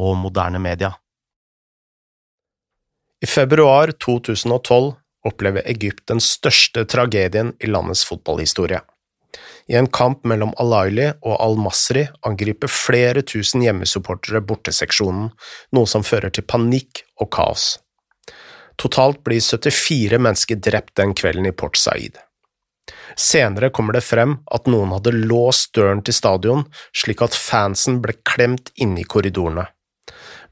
og moderne media. I februar 2012 opplever Egypt den største tragedien i landets fotballhistorie. I en kamp mellom Al-Aili og Al-Masri angriper flere tusen hjemmesupportere borteseksjonen, noe som fører til panikk og kaos. Totalt blir 74 mennesker drept den kvelden i Port Said. Senere kommer det frem at noen hadde låst døren til stadion slik at fansen ble klemt inne i korridorene.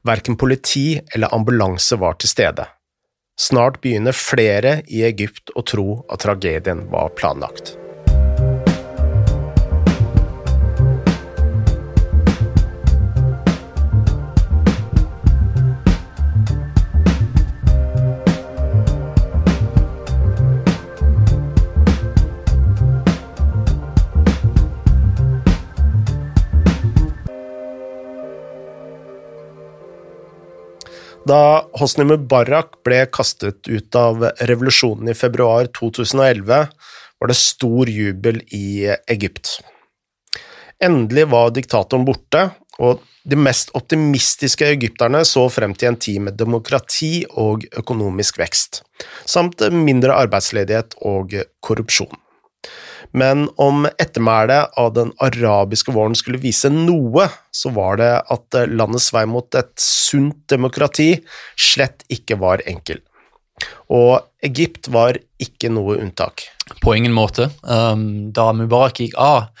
Verken politi eller ambulanse var til stede. Snart begynner flere i Egypt å tro at tragedien var planlagt. Da Hosni Mubarak ble kastet ut av revolusjonen i februar 2011, var det stor jubel i Egypt. Endelig var diktatoren borte, og de mest optimistiske egypterne så frem til en tid med demokrati og økonomisk vekst, samt mindre arbeidsledighet og korrupsjon. Men om ettermælet av den arabiske våren skulle vise noe, så var det at landets vei mot et sunt demokrati slett ikke var enkel. Og Egypt var ikke noe unntak. På ingen måte. Um, da Mubarak gikk av,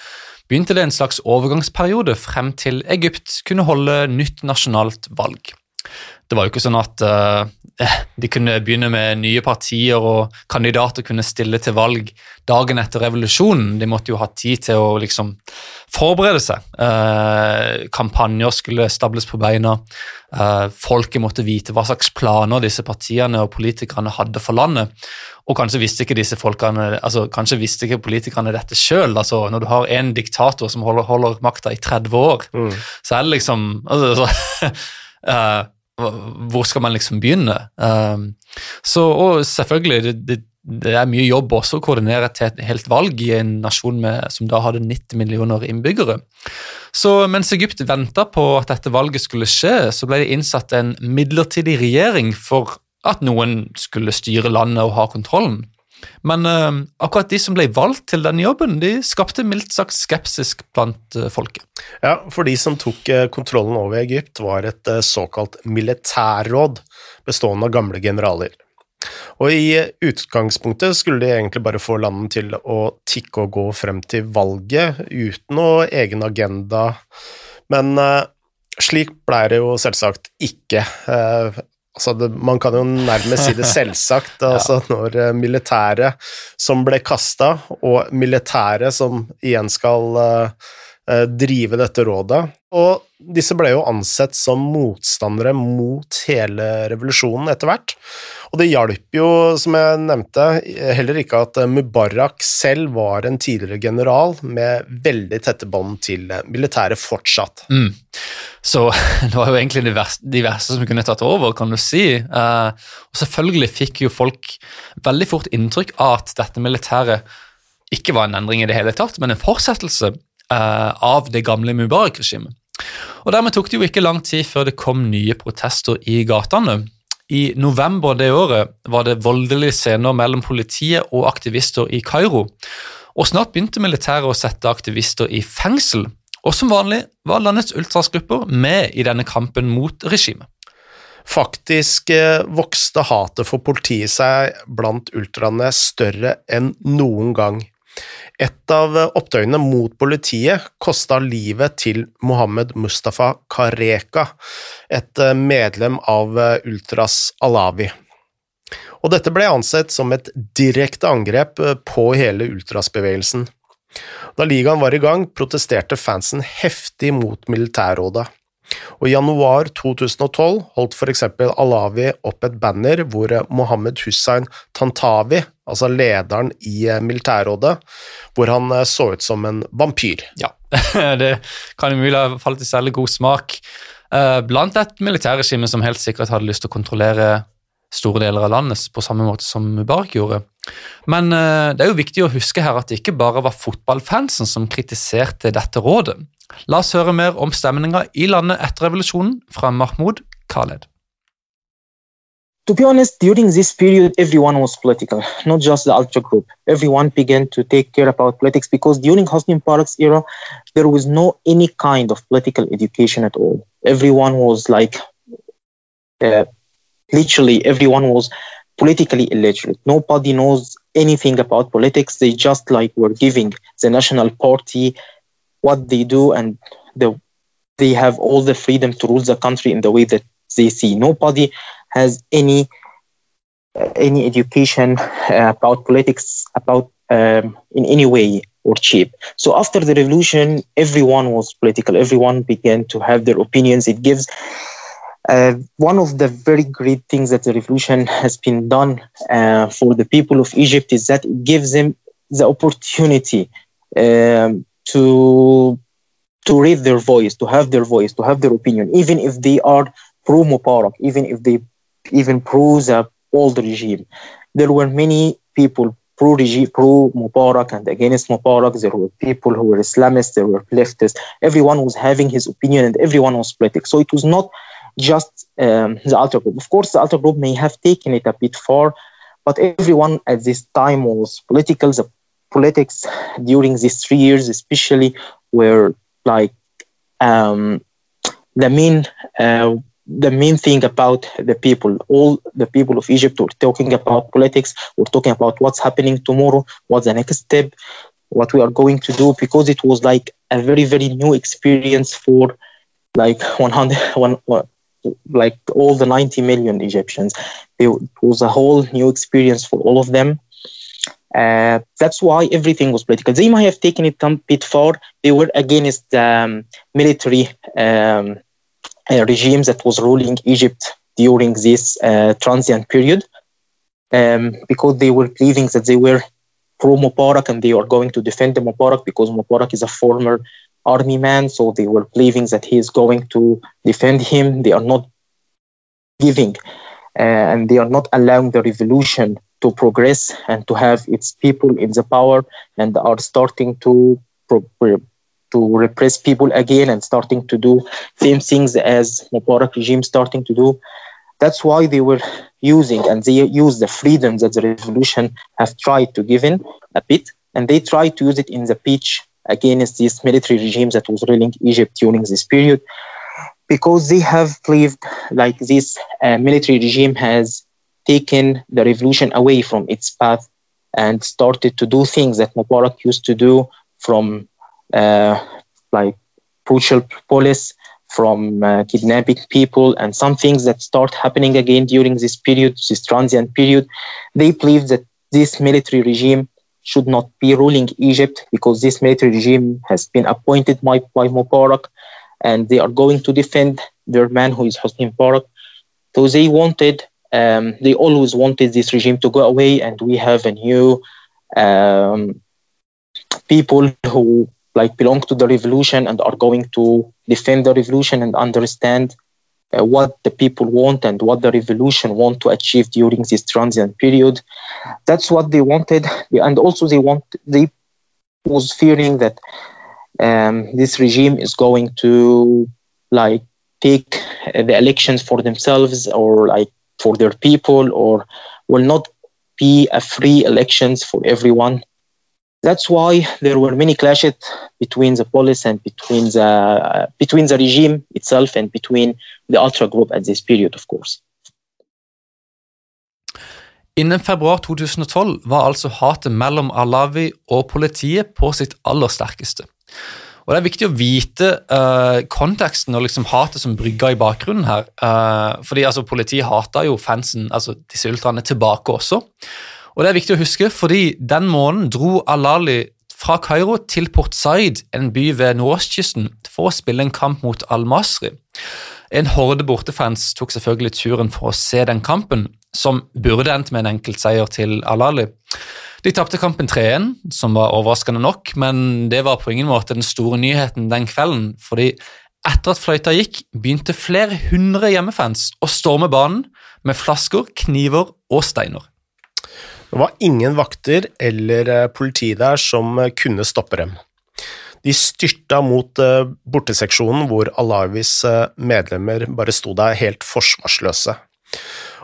begynte det en slags overgangsperiode frem til Egypt kunne holde nytt nasjonalt valg. Det var jo ikke sånn at uh, de kunne begynne med nye partier og kandidater kunne stille til valg dagen etter revolusjonen. De måtte jo ha tid til å liksom forberede seg. Uh, kampanjer skulle stables på beina. Uh, folket måtte vite hva slags planer disse partiene og politikerne hadde for landet. Og kanskje visste ikke folkene, altså kanskje visste ikke politikerne dette sjøl. Altså, når du har en diktator som holder, holder makta i 30 år, mm. så er det liksom altså, uh, hvor skal man liksom begynne? Um, så, og selvfølgelig, det, det, det, er mye jobb også å koordinere til et helt valg i en nasjon med, som da hadde 90 millioner innbyggere. Så mens Egypt venta på at dette valget skulle skje, så ble det innsatt en midlertidig regjering for at noen skulle styre landet og ha kontrollen. Men uh, akkurat de som ble valgt til denne jobben, de skapte mildt sagt skepsis blant uh, folket. Ja, for de som tok uh, kontrollen over Egypt, var et såkalt militærråd bestående av gamle generaler. Og i utgangspunktet skulle de egentlig bare få landet til å tikke og gå frem til valget uten noe egen agenda, men slik ble det jo selvsagt ikke. Altså det, man kan jo nærmest si det selvsagt. altså ja. Når uh, militæret som ble kasta, og militæret som igjen skal uh, drive dette rådet Og disse ble jo ansett som motstandere mot hele revolusjonen etter hvert. Og det hjalp jo, som jeg nevnte, heller ikke at Mubarak selv var en tidligere general med veldig tette bånd til militæret fortsatt. Mm. Så det var jo egentlig de verste, de verste, som kunne tatt over, kan du si. Og selvfølgelig fikk jo folk veldig fort inntrykk av at dette militæret ikke var en endring i det hele tatt, men en fortsettelse av det gamle Mubarak-regimet. Og Dermed tok det jo ikke lang tid før det kom nye protester i gatene. I november det året var det voldelige scener mellom politiet og aktivister i Kairo. Og snart begynte militæret å sette aktivister i fengsel. Og som vanlig var landets ultrasgrupper med i denne kampen mot regimet. Faktisk eh, vokste hatet for politiet seg blant ultraene større enn noen gang. Et av opptøyene mot politiet kosta livet til Mohammed Mustafa Kareka, et eh, medlem av eh, Ultras Alawi. Og dette ble ansett som et direkte angrep eh, på hele ultrasbevegelsen. Da ligaen var i gang, protesterte fansen heftig mot militærrådet. Og I januar 2012 holdt eksempel Alawi opp et banner hvor Mohammed Hussein Tantawi, altså lederen i militærrådet, hvor han eh, så ut som en vampyr. Ja, det kan umulig ha falt i særlig god smak eh, blant et militærregime som helt sikkert hadde lyst til å kontrollere store deler av landet på samme måte som Mubarak gjorde. Men det er jo viktig å huske her at det ikke bare var fotballfansen som kritiserte dette rådet. La oss høre mer om stemninga i landet etter revolusjonen fra Mahmoud Khaled. To be honest, during this period, everyone was political, not just the ultra group. Everyone began to take care about politics because during Hosni Mubarak's era, there was no any kind of political education at all. Everyone was like, uh, literally, everyone was politically illiterate. Nobody knows anything about politics. They just like were giving the national party what they do, and the, they have all the freedom to rule the country in the way that they see. Nobody has any uh, any education uh, about politics about um, in any way or cheap. So after the revolution, everyone was political. Everyone began to have their opinions. It gives uh, one of the very great things that the revolution has been done uh, for the people of Egypt is that it gives them the opportunity um, to to raise their voice, to have their voice, to have their opinion, even if they are pro Mubarak, even if they even pro the old regime. There were many people pro regime, pro Mubarak and against Mubarak. There were people who were Islamists, there were leftists. Everyone was having his opinion and everyone was political. So it was not just um, the Ultra Group. Of course, the Ultra Group may have taken it a bit far, but everyone at this time was political. The politics during these three years, especially, were like um, the main uh, the main thing about the people, all the people of Egypt were talking about politics, we're talking about what's happening tomorrow, what's the next step, what we are going to do, because it was like a very, very new experience for like 100, one, like all the 90 million Egyptians. It was a whole new experience for all of them. Uh, that's why everything was political. They might have taken it a bit far. They were against um, military um, uh, regimes that was ruling Egypt during this uh, transient period um, because they were believing that they were pro Mubarak and they are going to defend the Mubarak because Mubarak is a former army man. So they were believing that he is going to defend him. They are not giving uh, and they are not allowing the revolution to progress and to have its people in the power and are starting to to repress people again and starting to do same things as Mubarak regime starting to do. That's why they were using and they use the freedom that the revolution have tried to give in a bit, and they tried to use it in the pitch against this military regime that was ruling Egypt during this period, because they have believed like this uh, military regime has taken the revolution away from its path and started to do things that Mubarak used to do from like brutal police from uh, kidnapping people and some things that start happening again during this period, this transient period. They believe that this military regime should not be ruling Egypt because this military regime has been appointed by, by Mubarak and they are going to defend their man who is Hosni Mubarak. So they wanted, um, they always wanted this regime to go away and we have a new um, people who like belong to the revolution and are going to defend the revolution and understand uh, what the people want and what the revolution want to achieve during this transient period. That's what they wanted. And also they want they was fearing that um, this regime is going to like take uh, the elections for themselves or like for their people or will not be a free elections for everyone that's why there were many clashes between the police and between the uh, between the regime itself and between the ultra group at this period, of course. Innen februar 2012 var altså hatet mellom Alawi og politiet på sitt aller sterkeste. Og Det er viktig å vite uh, konteksten og liksom hatet som brygga i bakgrunnen her. Uh, fordi altså, Politiet hata jo fansen, altså disse ultraene, tilbake også. Og det er viktig å huske, fordi den måneden dro Al-Ali fra Kairo til Port Said, en by ved nordøstkysten, for å spille en kamp mot Al-Masri. En horde bortefans tok selvfølgelig turen for å se den kampen, som burde endt med en enkeltseier til Al-Ali. De tapte kampen 3-1, som var overraskende nok, men det var på ingen måte den store nyheten den kvelden, fordi etter at fløyta gikk, begynte flere hundre hjemmefans å storme banen med flasker, kniver og steiner. Det var ingen vakter eller eh, politi der som eh, kunne stoppe dem. De styrta mot eh, borteseksjonen hvor Alawis medlemmer bare sto der helt forsvarsløse.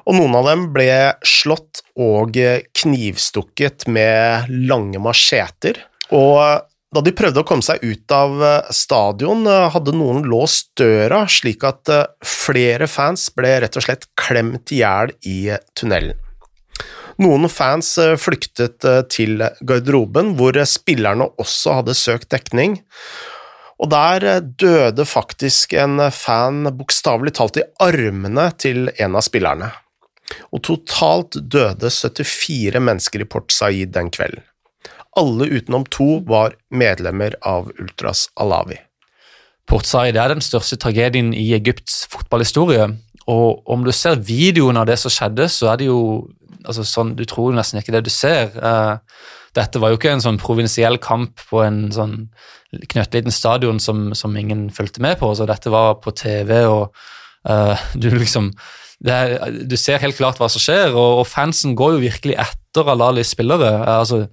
Og noen av dem ble slått og knivstukket med lange macheter. Og da de prøvde å komme seg ut av stadion, hadde noen låst døra, slik at flere fans ble rett og slett klemt i hjel i tunnelen. Noen fans eh, flyktet eh, til garderoben, hvor spillerne også hadde søkt dekning. Og der eh, døde faktisk en fan bokstavelig talt i armene til en av spillerne. Og totalt døde 74 mennesker i Port Said den kvelden. Alle utenom to var medlemmer av Ultras Alawi. Port Said er den største tragedien i Egypts fotballhistorie. Og om du ser videoen av det som skjedde, så er det jo altså sånn, Du tror nesten ikke det du ser. Uh, dette var jo ikke en sånn provinsiell kamp på en sånn knøttliten stadion som, som, ingen fulgte med på. så Dette var på TV, og uh, du liksom er, Du ser helt klart hva som skjer, og, og fansen går jo virkelig etter Alalis spillere. Uh, altså,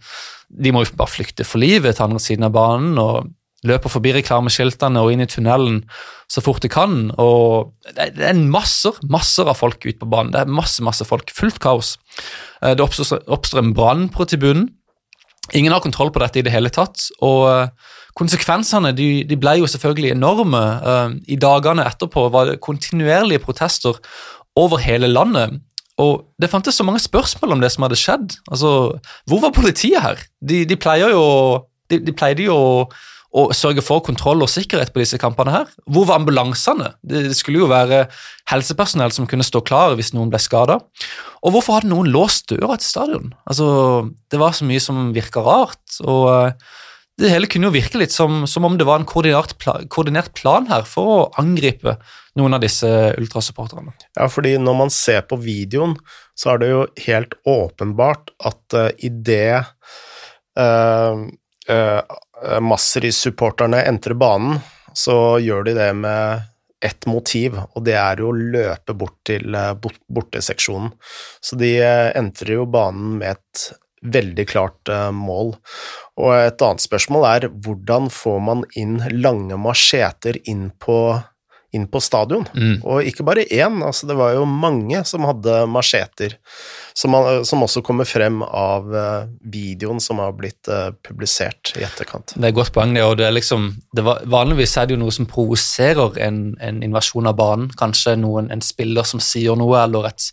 de må jo bare flykte for livet til andre siden av banen. og løper forbi reklameskiltene og inn i tunnelen så fort de kan. og Det er masser masser av folk ute på banen. Det er masse masse folk. Fullt kaos. Eh, det oppstår, en brann på tribunen. Ingen har kontroll på dette i det hele tatt. og eh, Konsekvensene de, de ble jo selvfølgelig enorme. Eh, I dagene etterpå var det kontinuerlige protester over hele landet. Og Det fantes så mange spørsmål om det som hadde skjedd. Altså, Hvor var politiet her? De, de pleier jo de, de pleide jo å og sørge for kontroll og sikkerhet på disse kampene. her. Hvor var ambulansene? Det skulle jo være helsepersonell som kunne stå klar hvis noen ble skada. Og hvorfor hadde noen låst døra til stadion? Altså, Det var så mye som virka rart. og eh, Det hele kunne jo virke litt som, som om det var en koordinert plan, koordinert plan her for å angripe noen av disse ultrasupporterne. Ja, fordi når man ser på videoen, så er det jo helt åpenbart at uh, i det uh, uh, Eh, Masri-supporterne entrer banen, så gjør de det med ett motiv, og det er jo å løpe bort til eh, borteseksjonen. Så de eh, entrer jo banen med et veldig klart mål. Og et annet spørsmål er hvordan får man inn lange macheter inn på inn på stadion. Mm. Og ikke bare én, altså det var jo mange som hadde macheter, som, som, også kommer frem av uh, videoen som har blitt uh, publisert i etterkant. Det er et godt poeng, det. og det er liksom, det var, Vanligvis er det jo noe som provoserer en, en, invasjon av banen. Kanskje noen, en spiller som sier noe, eller et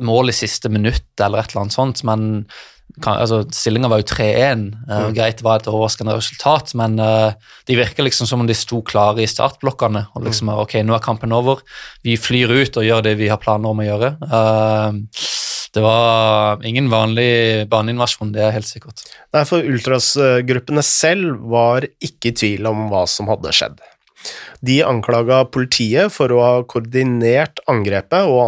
mål i siste minutt, eller et eller annet sånt. men altså, Stillinga var jo 3-1. Uh, mm. Greit var et overraskende resultat, men uh, de virker liksom som om de sto klare i startblokkene. og liksom mm. ok, Nå er kampen over. Vi flyr ut og gjør det vi har planer om å gjøre. Uh, det var ingen vanlig baneinvasjon, det er helt sikkert. Nei, for ultrasgruppene selv var ikke i tvil om hva som hadde skjedd. De anklaga politiet for å ha koordinert angrepet og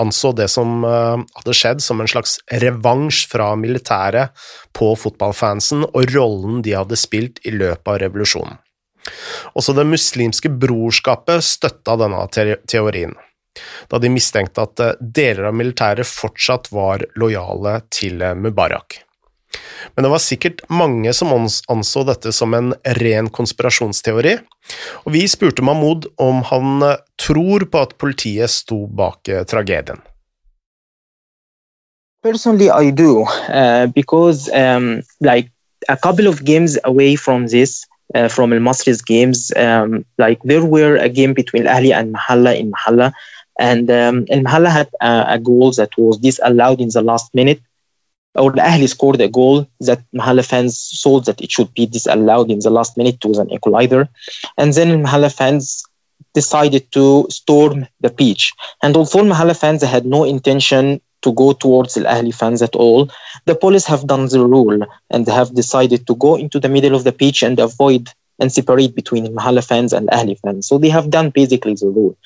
anså det som eh, hadde skjedd som en slags revansj fra militæret på fotballfansen og rollen de hadde spilt i løpet av revolusjonen. Også Det muslimske brorskapet støtta denne teorien, da de mistenkte at eh, deler av militæret fortsatt var lojale til eh, Mubarak. Men det var sikkert mange som anså dette som en ren konspirasjonsteori, og vi spurte Mahmoud om han eh, tror på at politiet sto bak eh, tragedien. Personally, I do, uh, because um, like a couple of games away from this, uh, from Al Masri's games, um, like there were a game between Ahli and Mahalla in Mahalla, and um, Al Mahalla had uh, a goal that was disallowed in the last minute, or the Ahli scored a goal that Mahala fans thought that it should be disallowed in the last minute. It was an equalizer. And then Mahala fans decided to storm the pitch. And although Mahala fans had no intention to go towards the Ahli fans at all, the police have done the rule and have decided to go into the middle of the pitch and avoid and separate between Mahala fans and Ahli fans. So they have done basically the rule.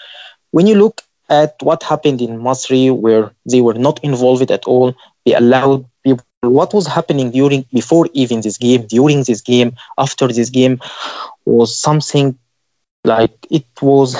When you look at what happened in Masri, where they were not involved at all, they allowed what was happening during before even this game during this game after this game was something like it was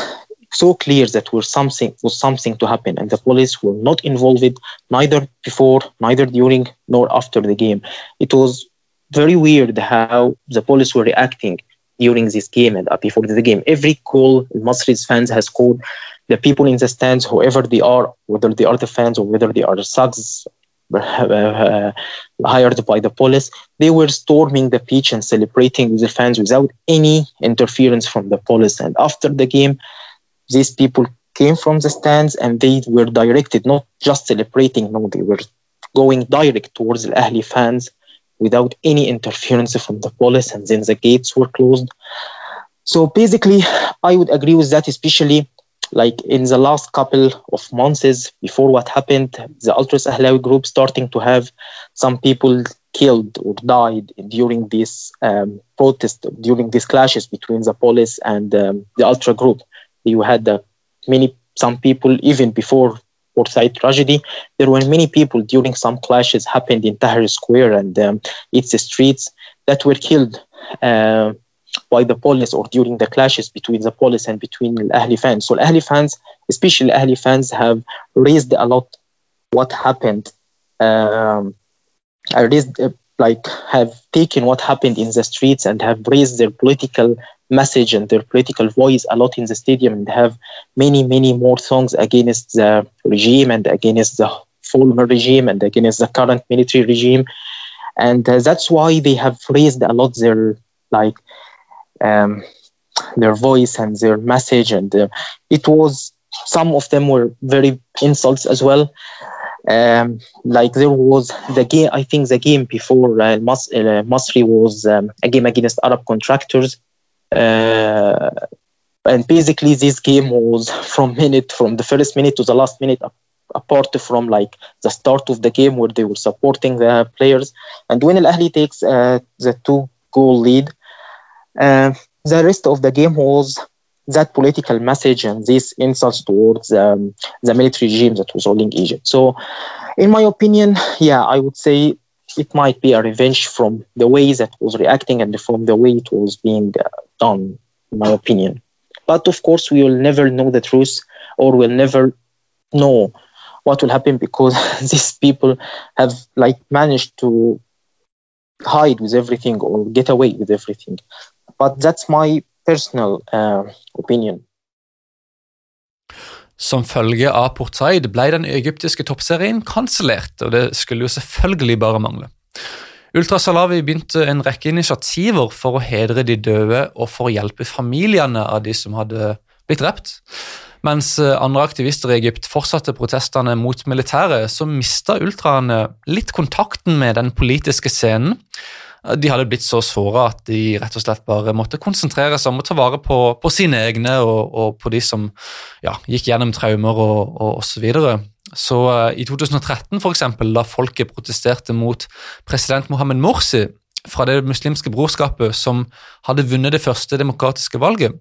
so clear that was something was something to happen, and the police were not involved neither before, neither during, nor after the game. It was very weird how the police were reacting during this game and before the game. Every goal Masri's fans has called the people in the stands, whoever they are, whether they are the fans or whether they are the uh, hired by the police, they were storming the pitch and celebrating with the fans without any interference from the police. And after the game, these people came from the stands and they were directed, not just celebrating, no, they were going direct towards the Ahli fans without any interference from the police, and then the gates were closed. So basically, I would agree with that, especially like in the last couple of months before what happened, the Ultras Ahlawi group starting to have some people killed or died during this um, protest, during these clashes between the police and um, the Ultra group. You had uh, many, some people even before Port Said tragedy, there were many people during some clashes happened in Tahrir Square and um, its streets that were killed. Uh, by the police or during the clashes between the police and between Ahli fans. So Ahli fans, especially Ahli fans, have raised a lot what happened. Um, raised, uh, like have taken what happened in the streets and have raised their political message and their political voice a lot in the stadium and have many many more songs against the regime and against the former regime and against the current military regime and uh, that's why they have raised a lot their like um, their voice and their message and uh, it was some of them were very insults as well. Um, like there was the game i think the game before uh, Mas- uh, masri was um, a game against arab contractors. Uh, and basically this game was from minute from the first minute to the last minute apart from like the start of the game where they were supporting the players. And when al ahli takes uh, the two goal lead the rest of the game was that political message and these insults towards um, the military regime that was ruling Egypt. So, in my opinion, yeah, I would say it might be a revenge from the way that was reacting and from the way it was being uh, done, in my opinion. But of course, we will never know the truth or we'll never know what will happen because these people have like managed to hide with everything or get away with everything. But that's my personal uh, opinion. Som følge av Port Said ble den egyptiske toppserien kansellert, og det skulle jo selvfølgelig bare mangle. Ultra Salawi begynte en rekke initiativer for å hedre de døde og for å hjelpe familiene av de som hadde blitt drept. Mens eh, andre aktivister i Egypt fortsatte protestene mot militæret, så mista ultraene litt kontakten med den politiske scenen de hadde blitt så såra at de rett og slett bare måtte konsentrere seg om å ta vare på, på sine egne og, og, på de som ja, gikk gjennom traumer og, og osv. Så, så uh, i 2013, for eksempel, da folket protesterte mot president Mohammed Morsi fra det muslimske brorskapet som hadde vunnet det første demokratiske valget,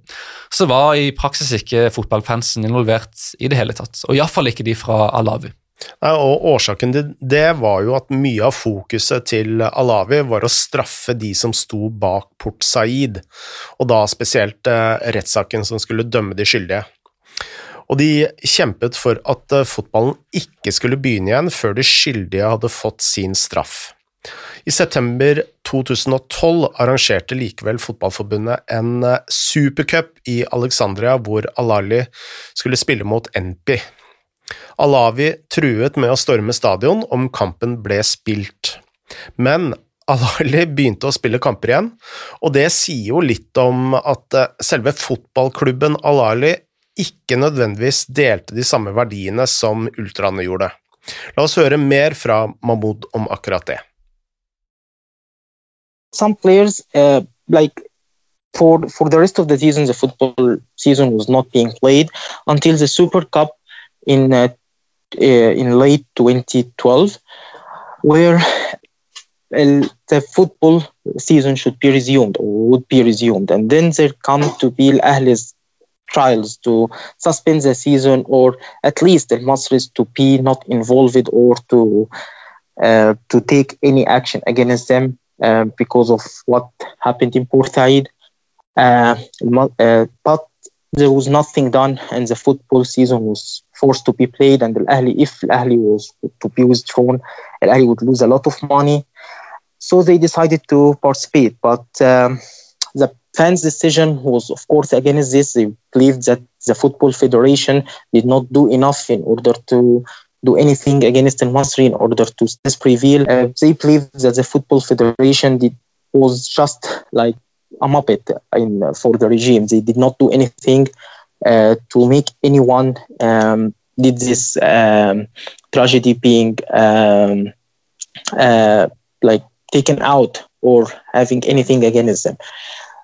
så var i praksis ikke fotballfansen involvert i det hele tatt. Og iallfall ikke de fra Alawi. Og Årsaken til det var jo at mye av fokuset til Alawi var å straffe de som sto bak Port Said, og da spesielt eh, rettssaken som skulle dømme de skyldige. Og de kjempet for at eh, fotballen ikke skulle begynne igjen før de skyldige hadde fått sin straff. I september 2012 arrangerte likevel Fotballforbundet en eh, supercup i Alexandria hvor Alali skulle spille mot NP. Alawi truet med å storme stadion om kampen ble spilt, men Alali begynte å spille kamper igjen, og det sier jo litt om at eh, selve fotballklubben Alali ikke nødvendigvis delte de samme verdiene som ultraene gjorde. La oss høre mer fra Mahmoud om akkurat det. Some players, uh, like for for the rest of the season, the football season was not being played until the Super Cup in uh, in late 2012, where the football season should be resumed or would be resumed, and then there come to be Al trials to suspend the season or at least the Masris to be not involved or to uh, to take any action against them uh, because of what happened in Port Said. Uh, uh, but there was nothing done, and the football season was forced to be played. And Al Ahly, if Al Ahly was to be withdrawn, Al Ahly would lose a lot of money. So they decided to participate. But um, the fans' decision was, of course, against this. They believed that the Football Federation did not do enough in order to do anything against Al Masri in order to prevail. Uh, they believed that the Football Federation did, was just like a muppet in, for the regime. They did not do anything uh, to make anyone um, did this um, tragedy being um, uh, like taken out or having anything against them.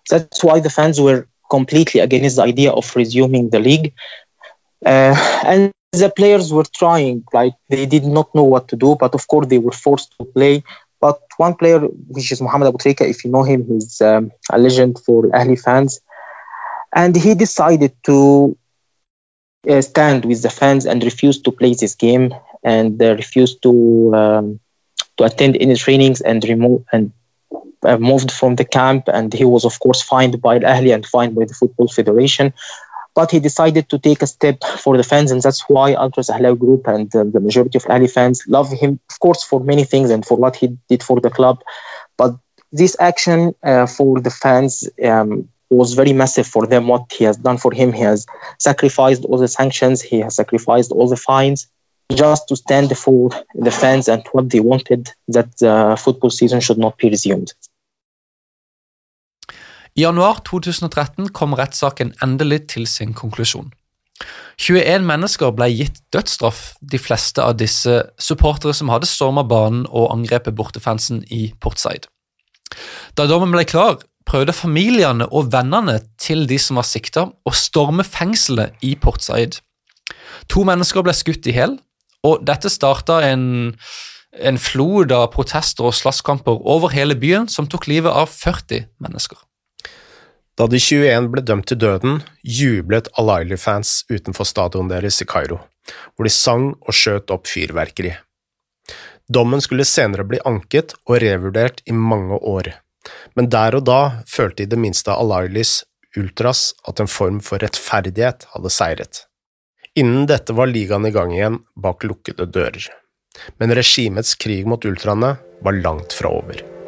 That's why the fans were completely against the idea of resuming the league. Uh, and the players were trying, like they did not know what to do, but of course they were forced to play. But one player, which is Mohamed Aboutrika, if you know him, he's um, a legend for Ahli fans. And he decided to uh, stand with the fans and refuse to play this game and uh, refuse to um, to attend any trainings and remove and uh, moved from the camp. And he was, of course, fined by Al Ahly and fined by the Football Federation but he decided to take a step for the fans, and that's why Ultras Ahlawi Group and uh, the majority of Ahli fans love him, of course, for many things and for what he did for the club. But this action uh, for the fans um, was very massive for them. What he has done for him, he has sacrificed all the sanctions, he has sacrificed all the fines just to stand for the fans and what they wanted that the football season should not be resumed. I januar 2013 kom rettssaken endelig til sin konklusjon. 21 mennesker ble gitt dødsstraff, de fleste av disse supportere som hadde storma banen og angrepet bortefansen i Portside. Da dommen ble klar, prøvde familiene og vennene til de som var sikta, å storme fengselet i Portside. To mennesker ble skutt i hjel, og dette starta en, en flod av protester og slåsskamper over hele byen som tok livet av 40 mennesker. Da de 21 ble dømt til døden, jublet Al-Aili-fans utenfor stadionet deres i Kairo, hvor de sang og skjøt opp fyrverkeri. Dommen skulle senere bli anket og revurdert i mange år, men der og da følte i det minste Alailis ultras at en form for rettferdighet hadde seiret. Innen dette var ligaen i gang igjen bak lukkede dører, men regimets krig mot ultraene var langt fra over.